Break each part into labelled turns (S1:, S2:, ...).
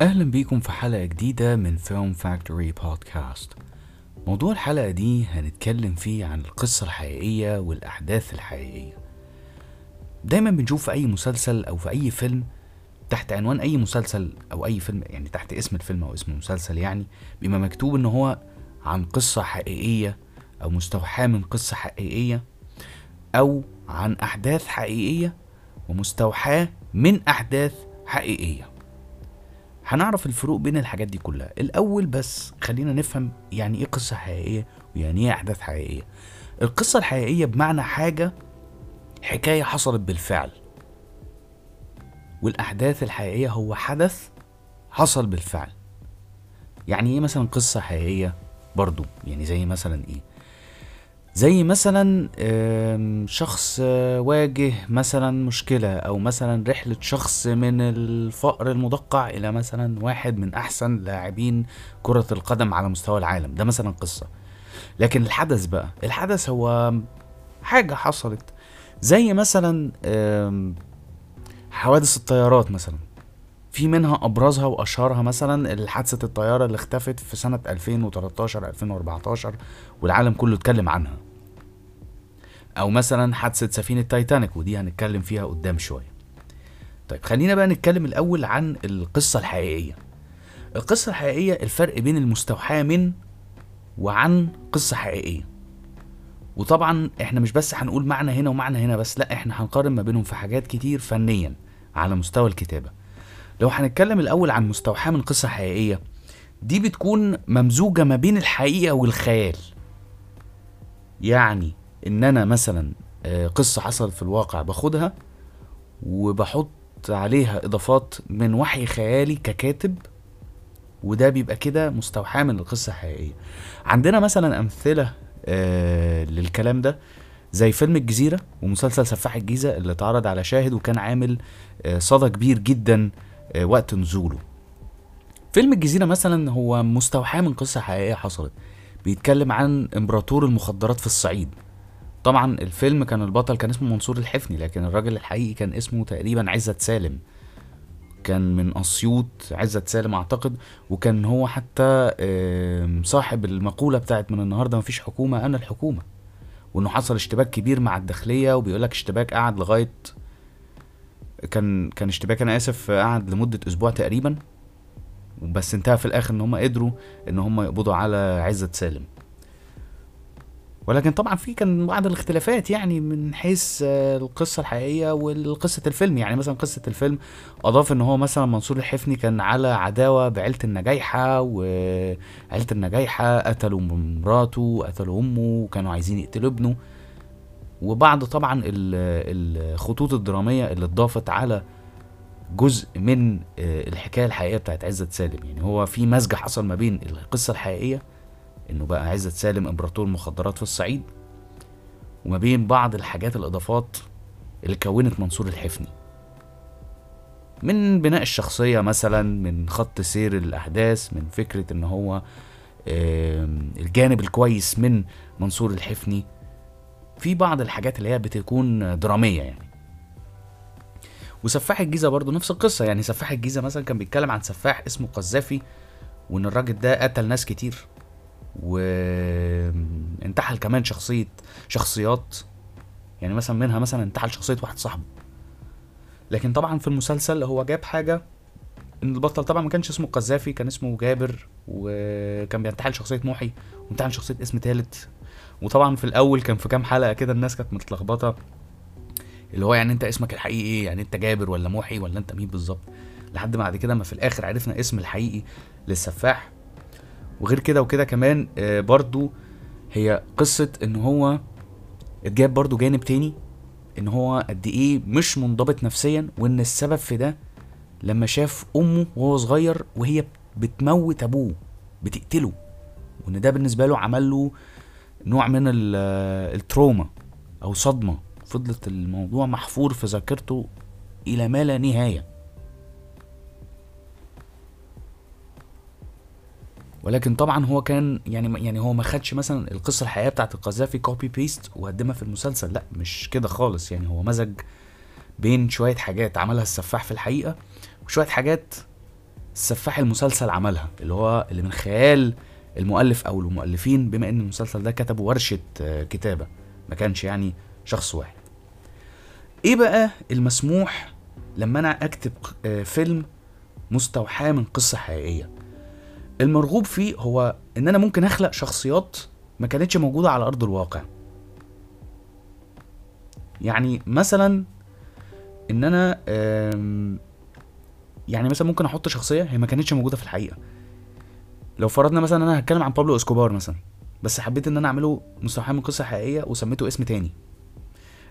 S1: أهلا بيكم في حلقة جديدة من فيلم فاكتوري بودكاست موضوع الحلقة دي هنتكلم فيه عن القصة الحقيقية والأحداث الحقيقية. دايما بنشوف في أي مسلسل أو في أي فيلم تحت عنوان أي مسلسل أو أي فيلم يعني تحت اسم الفيلم أو اسم المسلسل يعني بيبقى مكتوب إن هو عن قصة حقيقية أو مستوحاة من قصة حقيقية أو عن أحداث حقيقية ومستوحاة من أحداث حقيقية. هنعرف الفروق بين الحاجات دي كلها. الأول بس خلينا نفهم يعني إيه قصة حقيقية ويعني إيه أحداث حقيقية. القصة الحقيقية بمعنى حاجة حكاية حصلت بالفعل. والأحداث الحقيقية هو حدث حصل بالفعل. يعني إيه مثلا قصة حقيقية؟ برضو يعني زي مثلا إيه؟ زي مثلا شخص آه، واجه مثلا مشكلة أو مثلا رحلة شخص من الفقر المدقع إلى مثلا واحد من أحسن لاعبين كرة القدم على مستوى العالم. ده مثلا قصة. لكن الحدث بقى الحدث هو حاجة حصلت. زي مثلا حوادث الطيارات مثلا. في منها أبرزها وأشهرها مثلا حادثه الطيارة اللي اختفت في سنة 2013 2014 والعالم كله اتكلم عنها. أو مثلا حادثة سفينة تايتانيك ودي هنتكلم فيها قدام شوية. طيب خلينا بقى نتكلم الأول عن القصة الحقيقية. القصة الحقيقية الفرق بين المستوحاة من وعن قصة حقيقية. وطبعا إحنا مش بس هنقول معنى هنا ومعنى هنا بس لا إحنا هنقارن ما بينهم في حاجات كتير فنيا على مستوى الكتابة. لو هنتكلم الأول عن مستوحاة من قصة حقيقية دي بتكون ممزوجة ما بين الحقيقة والخيال. يعني إن أنا مثلا آه، قصة حصلت في الواقع باخدها وبحط عليها إضافات من وحي خيالي ككاتب وده بيبقى كده مستوحاة من القصة الحقيقية. عندنا مثلا أمثلة آه للكلام ده زي فيلم الجزيرة ومسلسل سفاح الجيزة اللي اتعرض على شاهد وكان عامل آه صدى كبير جدا آه، وقت نزوله. فيلم الجزيرة مثلا هو مستوحاة من قصة حقيقية حصلت. بيتكلم عن إمبراطور المخدرات في الصعيد. طبعا الفيلم كان البطل كان اسمه منصور الحفني لكن الراجل الحقيقي كان اسمه تقريبا عزت سالم. كان من أسيوط عزت سالم أعتقد وكان هو حتى صاحب المقولة بتاعت من النهاردة مفيش حكومة أنا الحكومة وإنه حصل اشتباك كبير مع الداخلية وبيقولك اشتباك قعد لغاية كان كان اشتباك أنا آسف قعد لمدة أسبوع تقريبا. بس انتهى في الآخر إن هم قدروا إن هم يقبضوا على عزت سالم. ولكن طبعا في كان بعض الاختلافات يعني من حيث آه، القصة الحقيقية وقصه الفيلم. يعني مثلا قصة الفيلم أضاف إن هو مثلا منصور الحفني كان على عداوة بعيلة النجايحة وعيلة النجايحة قتلوا مراته قتلوا أمه وكانوا عايزين يقتلوا ابنه. وبعض طبعا ال- الخطوط الدرامية اللي اتضافت على جزء من آه، الحكاية الحقيقية بتاعت عزت سالم. يعني هو في مزج حصل ما بين القصة الحقيقية إنه بقى عزت سالم إمبراطور مخدرات في الصعيد. وما بين بعض الحاجات الإضافات اللي كونت منصور الحفني. من بناء الشخصية مثلا من خط سير الأحداث من فكرة إن هو الجانب الكويس من منصور الحفني. في بعض الحاجات اللي هي بتكون درامية يعني. وسفاح الجيزة برضو نفس القصة يعني. سفاح الجيزة مثلا كان بيتكلم عن سفاح اسمه قذافي وإن الراجل ده قتل ناس كتير. وانتحل كمان شخصيه شخصيات. يعني مثلا منها مثلا انتحل شخصية واحد صاحبه. لكن طبعا في المسلسل هو جاب حاجة إن البطل طبعا ما كانش اسمه قذافي كان اسمه جابر وكان بينتحل شخصية محي وانتحل شخصية اسم تالت. وطبعا في الأول كان في كام حلقة كده الناس كانت متلخبطة. اللي هو يعني انت اسمك الحقيقي إيه يعني انت جابر ولا محي ولا انت مين بالظبط. لحد بعد كده ما في الآخر عرفنا اسم الحقيقي للسفاح. وغير كده وكده كمان آه، برضو هي قصة إن هو اتجاب برضو جانب تاني إن هو قد إيه مش منضبط نفسيا وإن السبب في ده لما شاف أمه وهو صغير وهي بتموت أبوه بتقتله. وإن ده بالنسبة له عمل له نوع من ال- ال trauma أو صدمة. فضلت الموضوع محفور في ذاكرته إلى ما لا نهاية. ولكن طبعا هو كان يعني يعني هو ما خدش مثلا القصة الحقيقية بتاعت القذافي copy paste وقدمها في المسلسل. لا مش كده خالص. يعني هو مزج بين شوية حاجات عملها السفاح في الحقيقة وشوية حاجات السفاح المسلسل عملها اللي هو اللي من خيال المؤلف أو المؤلفين بما إن المسلسل ده كتبه ورشة آه، كتابة ما كانش يعني شخص واحد. إيه بقى المسموح لما أنا أكتب آه، فيلم مستوحاة من قصة حقيقية؟ المرغوب فيه هو إن أنا ممكن أخلق شخصيات ما كانتش موجودة على أرض الواقع. يعني مثلا إن أنا يعني مثلا ممكن أحط شخصية هي ما كانتش موجودة في الحقيقة. لو فرضنا مثلا أنا هتكلم عن بابلو إسكوبار مثلا بس حبيت إن أنا أعمله مستوحى من قصة حقيقية وسميته اسم تاني.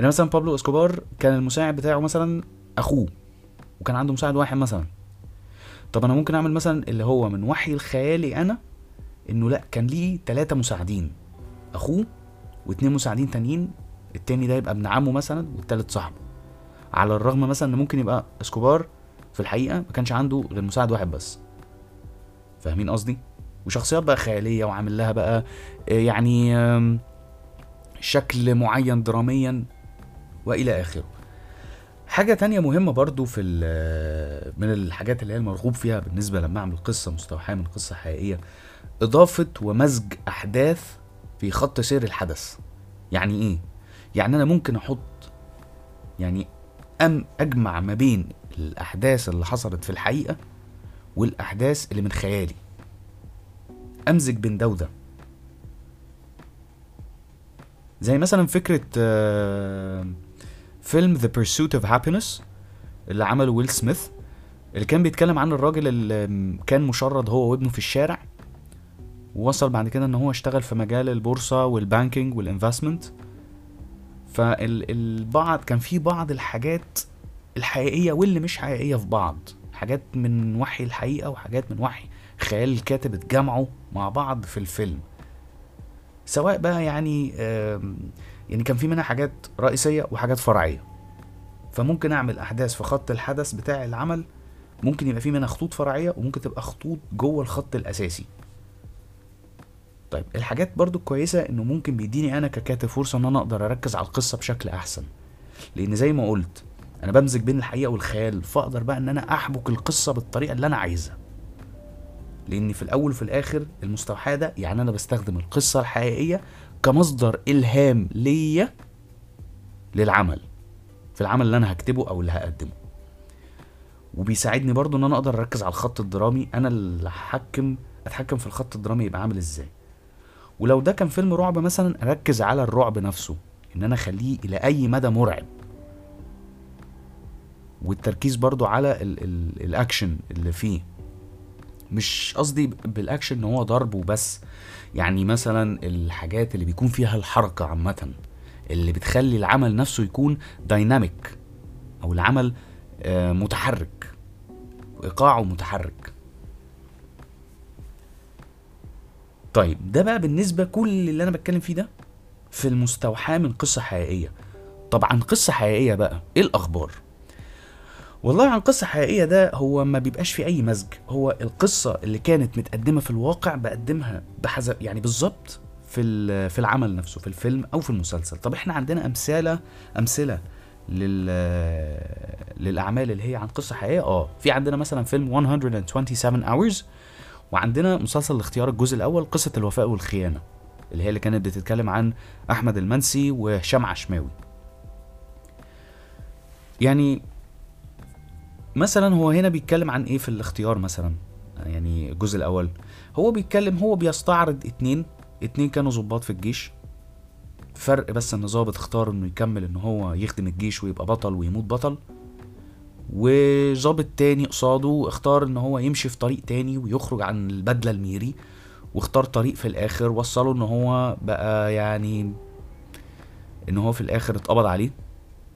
S1: إن مثلا بابلو إسكوبار كان المساعد بتاعه مثلا أخوه وكان عنده مساعد واحد مثلا. طب أنا ممكن أعمل مثلا اللي هو من وحي الخيالي أنا إنه لأ كان ليه ثلاثة مساعدين أخوه واتنين مساعدين تانيين التاني ده يبقى ابن عمه مثلا والتالت صاحبه. على الرغم مثلا إن ممكن يبقى إسكوبار في الحقيقة ما كانش عنده غير مساعد واحد بس. فاهمين قصدي؟ وشخصيات بقى خيالية وعامل لها بقى آه، يعني شكل معين دراميا وإلى آخره. حاجة تانية مهمة برضو في من الحاجات اللي هي المرغوب فيها بالنسبة لما أعمل قصة مستوحاة من قصة حقيقية إضافة ومزج أحداث في خط سير الحدث. يعني إيه؟ يعني أنا ممكن أحط يعني أم أجمع ما بين الأحداث اللي حصلت في الحقيقة والأحداث اللي من خيالي. أمزج بين ده وده. زي مثلا فكرة آه، فيلم The Pursuit of Happiness اللي عمله ويل سميث اللي كان بيتكلم عن الراجل اللي كان مشرد هو وابنه في الشارع ووصل بعد كده إن هو اشتغل في مجال البورصة وال banking وال investment فالبعض كان في بعض الحاجات الحقيقية واللي مش حقيقية في بعض حاجات من وحي الحقيقة وحاجات من وحي خيال الكاتب اتجمعوا مع بعض في الفيلم. سواء بقى يعني يعني كان في منها حاجات رئيسية وحاجات فرعية. فممكن أعمل أحداث في خط الحدث بتاع العمل ممكن يبقى في منها خطوط فرعية وممكن تبقى خطوط جوه الخط الأساسي. طيب الحاجات برضو الكويسة إنه ممكن بيديني أنا ككاتب فرصة إن أنا أقدر أركز على القصة بشكل أحسن. لأن زي ما قلت أنا بمزج بين الحقيقة والخيال فأقدر بقى إن أنا أحبك القصة بالطريقة اللي أنا عايزها. لأن في الأول وفي الآخر المستوحاة ده يعني أنا بستخدم القصة الحقيقية كمصدر إلهام ليا للعمل في العمل اللي أنا هكتبه أو اللي هقدمه. وبيساعدني برضو إن أنا أقدر أركز على الخط الدرامي أنا اللي هحكم أتحكم في الخط الدرامي يبقى عامل إزاي. ولو ده كان فيلم رعب مثلا أركز على الرعب نفسه إن أنا أخليه إلى أي مدى مرعب. والتركيز برضو على ال ال الأكشن اللي فيه. مش قصدي بالاكشن ان هو ضرب وبس. يعني مثلا الحاجات اللي بيكون فيها الحركة عامة اللي بتخلي العمل نفسه يكون dynamic أو العمل آه، متحرك إيقاعه متحرك. طيب ده بقى بالنسبة كل اللي أنا بتكلم فيه ده في المستوحاة من قصة حقيقية. طبعا قصة حقيقية بقى إيه الأخبار؟ والله عن قصة حقيقية ده هو ما بيبقاش في أي مزج. هو القصة اللي كانت متقدمة في الواقع بقدمها بحسب يعني بالظبط في في العمل نفسه في الفيلم أو في المسلسل. طب إحنا عندنا أمثلة أمثلة لل للأعمال اللي هي عن قصة حقيقية؟ آه. في عندنا مثلا فيلم 127 hours وعندنا مسلسل الاختيار الجزء الأول قصة الوفاء والخيانة اللي هي اللي كانت بتتكلم عن أحمد المنسي وهشام عشماوي يعني مثلا هو هنا بيتكلم عن إيه في الاختيار مثلا؟ يعني الجزء الأول. هو بيتكلم هو بيستعرض اتنين اتنين كانوا ضباط في الجيش. فرق بس إن ظابط اختار إنه يكمل إن هو يخدم الجيش ويبقى بطل ويموت بطل. وظابط تاني قصاده اختار إن هو يمشي في طريق تاني ويخرج عن البدلة الميري. واختار طريق في الآخر وصله إن هو بقى يعني إن هو في الآخر اتقبض عليه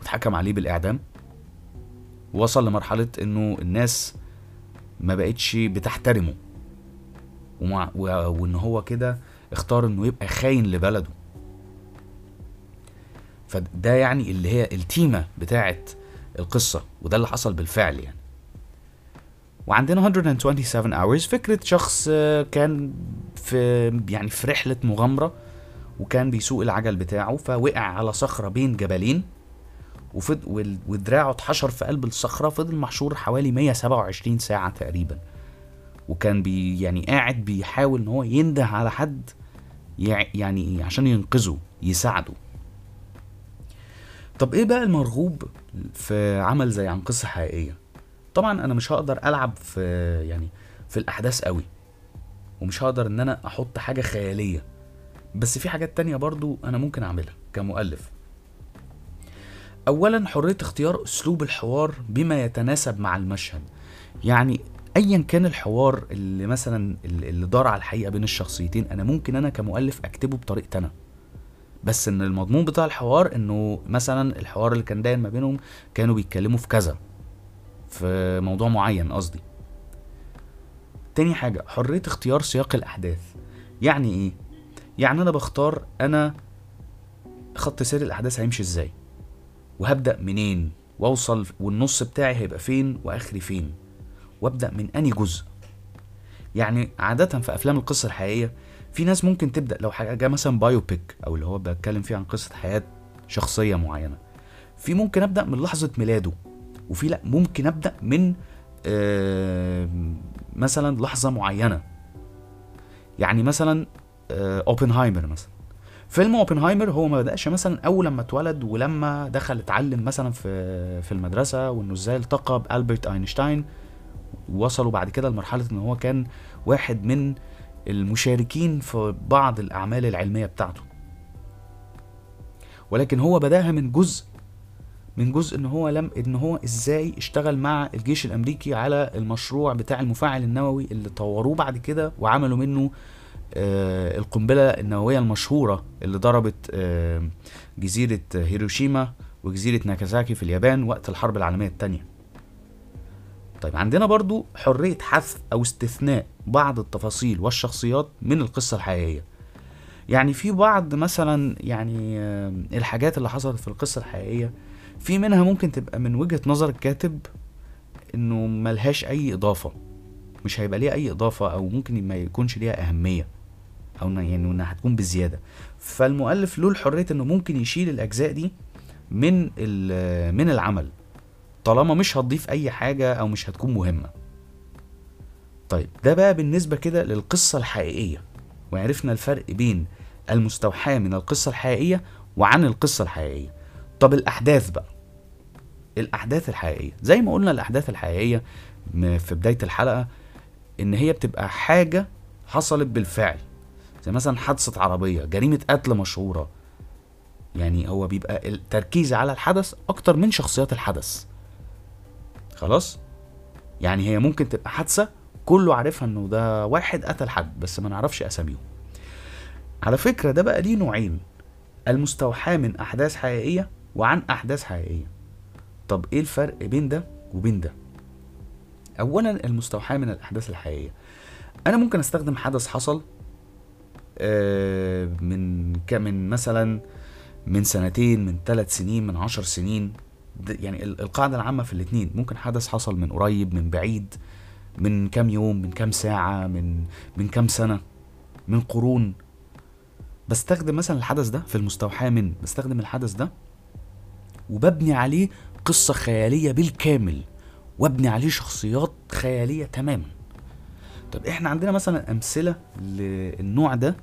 S1: اتحكم عليه بالإعدام. وصل لمرحلة إنه الناس ما بقتش بتحترمه. ومع. وإن هو كده اختار إنه يبقى خاين لبلده. فده يعني اللي هي التيمة بتاعت القصة وده اللي حصل بالفعل يعني. وعندنا 127 hours. فكرة شخص كان في يعني في رحلة مغامرة وكان بيسوق العجل بتاعه فوقع على صخرة بين جبلين. وفض ودراعه اتحشر في قلب الصخرة فضل محشور حوالي 127 ساعة تقريبا. وكان بي يعني قاعد بيحاول إن هو ينده على حد يع- يعني؟ عشان ينقذه يساعده. طب إيه بقى المرغوب في عمل زي عن قصة حقيقية؟ طبعا أنا مش هقدر ألعب في يعني في الأحداث قوي ومش هقدر إن أنا أحط حاجة خيالية. بس في حاجات تانية برضو أنا ممكن أعملها كمؤلف. اولا حرية اختيار أسلوب الحوار بما يتناسب مع المشهد. يعني ايا كان الحوار اللي مثلا اللي دار على الحقيقة بين الشخصيتين أنا ممكن أنا كمؤلف أكتبه بطريقتي أنا. بس إن المضمون بتاع الحوار إنه مثلا الحوار اللي كان داير ما بينهم كانوا بيتكلموا في كذا في موضوع معين قصدي. تاني حاجة حرية اختيار سياق الأحداث. يعني إيه؟ يعني أنا بختار أنا خط سير الأحداث هيمشي إزاي؟ وهبدأ منين؟ وأوصل والنص بتاعي هيبقى فين؟ وآخري فين؟ وأبدأ من أني جزء؟ يعني عادة في أفلام القصة الحقيقية في ناس ممكن تبدأ لو حاجة مثلا بايوبيك أو اللي هو بتكلم فيه عن قصة حياة شخصية معينة. في ممكن أبدأ من لحظة ميلاده وفي لأ ممكن أبدأ من آه، مثلا لحظة معينة. يعني مثلا اوبنهايمر مثلا. فيلم اوبنهايمر هو ما بدأش مثلا أول لما اتولد ولما دخل اتعلم مثلا في في المدرسة وإنه إزاي التقى بألبرت أينشتاين. وصلوا بعد كده لمرحلة إن هو كان واحد من المشاركين في بعض الأعمال العلمية بتاعته. ولكن هو بدأها من جزء من جزء إن هو لم إن هو إزاي اشتغل مع الجيش الأمريكي على المشروع بتاع المفاعل النووي اللي طوروه بعد كده وعملوا منه آه القنبلة النووية المشهورة اللي ضربت آه جزيرة هيروشيما وجزيرة ناكازاكي في اليابان وقت الحرب العالمية الثانية طيب عندنا برضو حرية حذف أو استثناء بعض التفاصيل والشخصيات من القصة الحقيقية. يعني في بعض مثلا يعني آه، الحاجات اللي حصلت في القصة الحقيقية في منها ممكن تبقى من وجهة نظر الكاتب إنه ملهاش أي إضافة مش هيبقى ليها أي إضافة أو ممكن ما يكونش ليها أهمية. أو يعني إنها هتكون بزيادة. فالمؤلف له الحرية إنه ممكن يشيل الأجزاء دي من من العمل طالما مش هتضيف أي حاجة أو مش هتكون مهمة. طيب ده بقى بالنسبة كده للقصة الحقيقية وعرفنا الفرق بين المستوحاة من القصة الحقيقية وعن القصة الحقيقية. طب الأحداث بقى الأحداث الحقيقية زي ما قلنا الأحداث الحقيقية م- في بداية الحلقة إن هي بتبقى حاجة حصلت بالفعل. زي مثلا حادثة عربية جريمة قتل مشهورة. يعني هو بيبقى التركيز على الحدث أكتر من شخصيات الحدث. خلاص؟ يعني هي ممكن تبقى حادثة كله عارفها إنه ده واحد قتل حد بس ما نعرفش أساميهم. على فكرة ده بقى ليه نوعين. المستوحاة من أحداث حقيقية وعن أحداث حقيقية. طب إيه الفرق بين ده وبين ده؟ أولا المستوحاة من الأحداث الحقيقية. أنا ممكن أستخدم حدث حصل من كم من مثلا من سنتين من ثلاث سنين من عشر سنين. يعني ال- القاعدة العامة في الاتنين. ممكن حدث حصل من قريب من بعيد من كام يوم من كام ساعة من من كام سنة من قرون. بستخدم مثلا الحدث ده في المستوحاة من بستخدم الحدث ده وببني عليه قصة خيالية بالكامل وابني عليه شخصيات خيالية تماما. طب إحنا عندنا مثلا أمثلة للنوع ده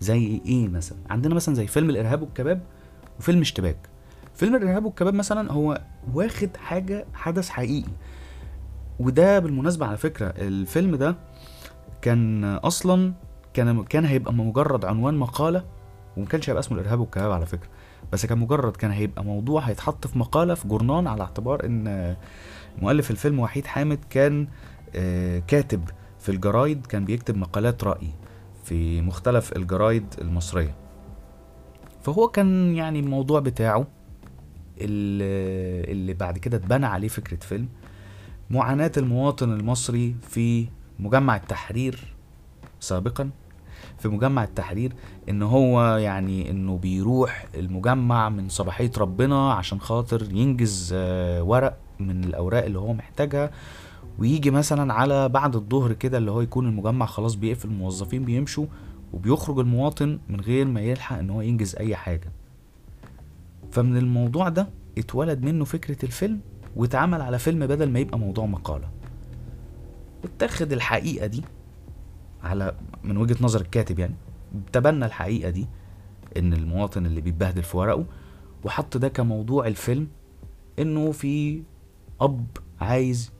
S1: زي إيه مثلا؟ عندنا مثلا زي فيلم الإرهاب والكباب وفيلم اشتباك فيلم الإرهاب والكباب مثلا هو واخد حاجة حدث حقيقي. وده بالمناسبة على فكرة الفيلم ده كان أصلا كان كان هيبقى مجرد عنوان مقالة وما كانش هيبقى اسمه الإرهاب والكباب على فكرة. بس كان مجرد كان هيبقى موضوع هيتحط في مقالة في جورنان على اعتبار إن مؤلف الفيلم وحيد حامد كان آه، كاتب في الجرايد كان بيكتب مقالات رأي في مختلف الجرايد المصرية. فهو كان يعني الموضوع بتاعه اللي, بعد كده اتبنى عليه فكرة فيلم معاناة المواطن المصري في مجمع التحرير سابقا في مجمع التحرير إن هو يعني إنه بيروح المجمع من صباحية ربنا عشان خاطر ينجز آه، ورق من الأوراق اللي هو محتاجها ويجي مثلا على بعد الظهر كده اللي هو يكون المجمع خلاص بيقفل الموظفين بيمشوا وبيخرج المواطن من غير ما يلحق إن هو ينجز أي حاجة. فمن الموضوع ده اتولد منه فكرة الفيلم واتعمل على فيلم بدل ما يبقى موضوع مقالة. اتخذ الحقيقة دي على من وجهة نظر الكاتب يعني تبنى الحقيقة دي إن المواطن اللي بيتبهدل في ورقه وحط ده كموضوع الفيلم إنه في أب عايز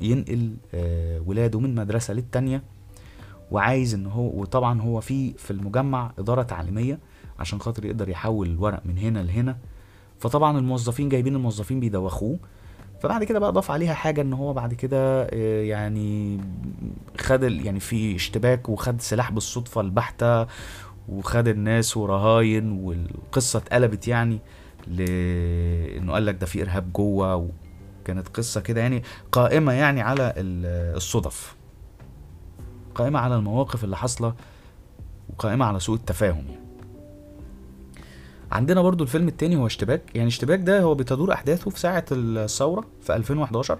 S1: ينقل آه، ولاده من مدرسة للتانية وعايز إن هو وطبعا هو في في المجمع إدارة تعليمية عشان خاطر يقدر يحول الورق من هنا لهنا. فطبعا الموظفين جايبين الموظفين بيدوخوه. فبعد كده بقى ضاف عليها حاجة إن هو بعد كده آه، يعني خد يعني في اشتباك وخد سلاح بالصدفة البحتة وخد الناس ورهاين والقصة اتقلبت يعني لأنه قال لك ده في إرهاب جوه وكانت قصة كده يعني قائمة يعني على ال- الصدف. قائمة على المواقف اللي حاصلة وقائمة على سوء التفاهم. يعني عندنا برضو الفيلم التاني هو اشتباك. يعني اشتباك ده هو بتدور أحداثه في ساعة الثورة في 2011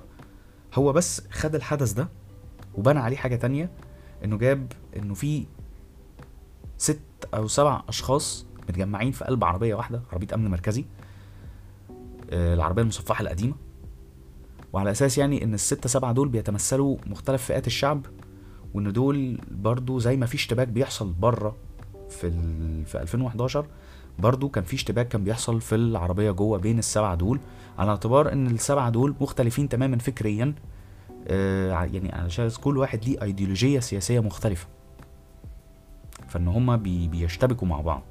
S1: هو بس خد الحدث ده وبنى عليه حاجة تانية إنه جاب إنه في ست أو سبع أشخاص متجمعين في قلب عربية واحدة عربية أمن مركزي آه، العربية المصفحة القديمة. وعلى أساس يعني إن الستة سبعة دول بيتمثلوا مختلف فئات الشعب وإن دول برضو زي ما في اشتباك بيحصل بره في ال... في 2011 برضو كان في اشتباك كان بيحصل في العربية جوه بين السبعة دول. على اعتبار إن السبعة دول مختلفين تماما فكريا آه يعني علشان كل واحد ليه ايديولوجية سياسية مختلفة. فإن هما بي بيشتبكوا مع بعض.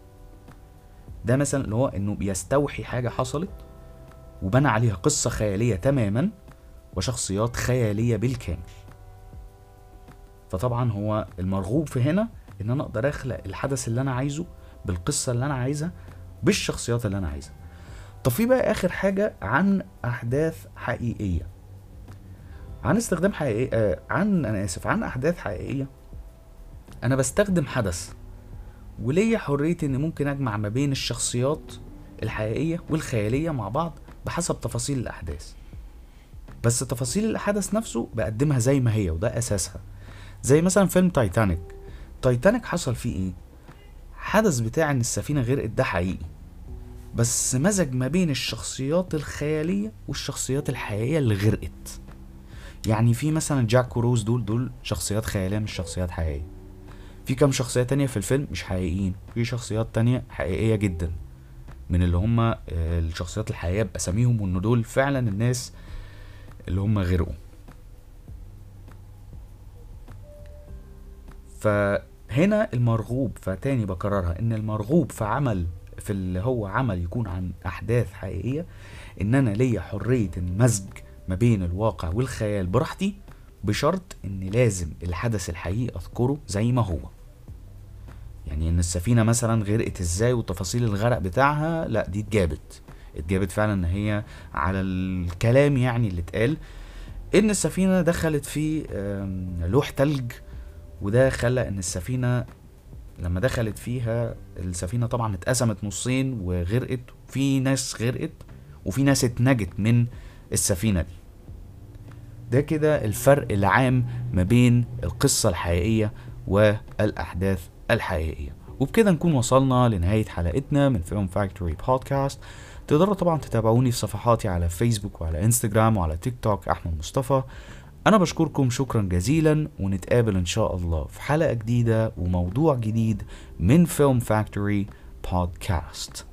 S1: ده مثلا اللي هو إنه بيستوحي حاجة حصلت وبنى عليها قصة خيالية تماما وشخصيات خيالية بالكامل. فطبعا هو المرغوب في هنا إن أنا أقدر أخلق الحدث اللي أنا عايزه بالقصة اللي أنا عايزها بالشخصيات اللي أنا عايزها. طب في بقى آخر حاجة عن أحداث حقيقية. عن استخدام حقيقي آه عن أنا آسف عن أحداث حقيقية. أنا بستخدم حدث وليا حرية إني ممكن أجمع ما بين الشخصيات الحقيقية والخيالية مع بعض بحسب تفاصيل الأحداث. بس تفاصيل الحدث نفسه بقدمها زي ما هي وده أساسها. زي مثلا فيلم تايتانيك. تايتانيك حصل فيه إيه؟ حدث بتاع إن السفينة غرقت ده حقيقي. بس مزج ما بين الشخصيات الخيالية والشخصيات الحقيقية اللي غرقت. يعني في مثلا جاك وروز دول دول شخصيات خيالية مش شخصيات حقيقية. في كام شخصية تانية في الفيلم مش حقيقيين. في شخصيات تانية حقيقية جدا. من اللي هم آه، الشخصيات الحقيقية بأساميهم وإن دول فعلا الناس اللي هم غرقوا فهنا المرغوب فتاني بكررها إن المرغوب في عمل في اللي هو عمل يكون عن أحداث حقيقية ان أنا ليا حرية المزج ما بين الواقع والخيال براحتي بشرط ان لازم الحدث الحقيقي أذكره زي ما هو. يعني إن السفينة مثلا غرقت إزاي وتفاصيل الغرق بتاعها لا دي اتجابت. اتجابت فعلا إن هي على الكلام يعني اللي اتقال إن السفينة دخلت في لوح تلج وده خلى إن السفينة لما دخلت فيها السفينة طبعا اتقسمت نصين وغرقت في ناس غرقت وفي ناس اتنجت من السفينة دي. ده كده الفرق العام ما بين القصة الحقيقية والأحداث الحقيقية. وبكده نكون وصلنا لنهاية حلقتنا من Film Factory بودكاست تقدروا طبعا تتابعوني في صفحاتي على فيسبوك وعلى انستجرام وعلى تيك توك أحمد مصطفى. أنا بشكركم شكرا جزيلا ونتقابل إن شاء الله في حلقة جديدة وموضوع جديد من فيلم فاكتوري بودكاست.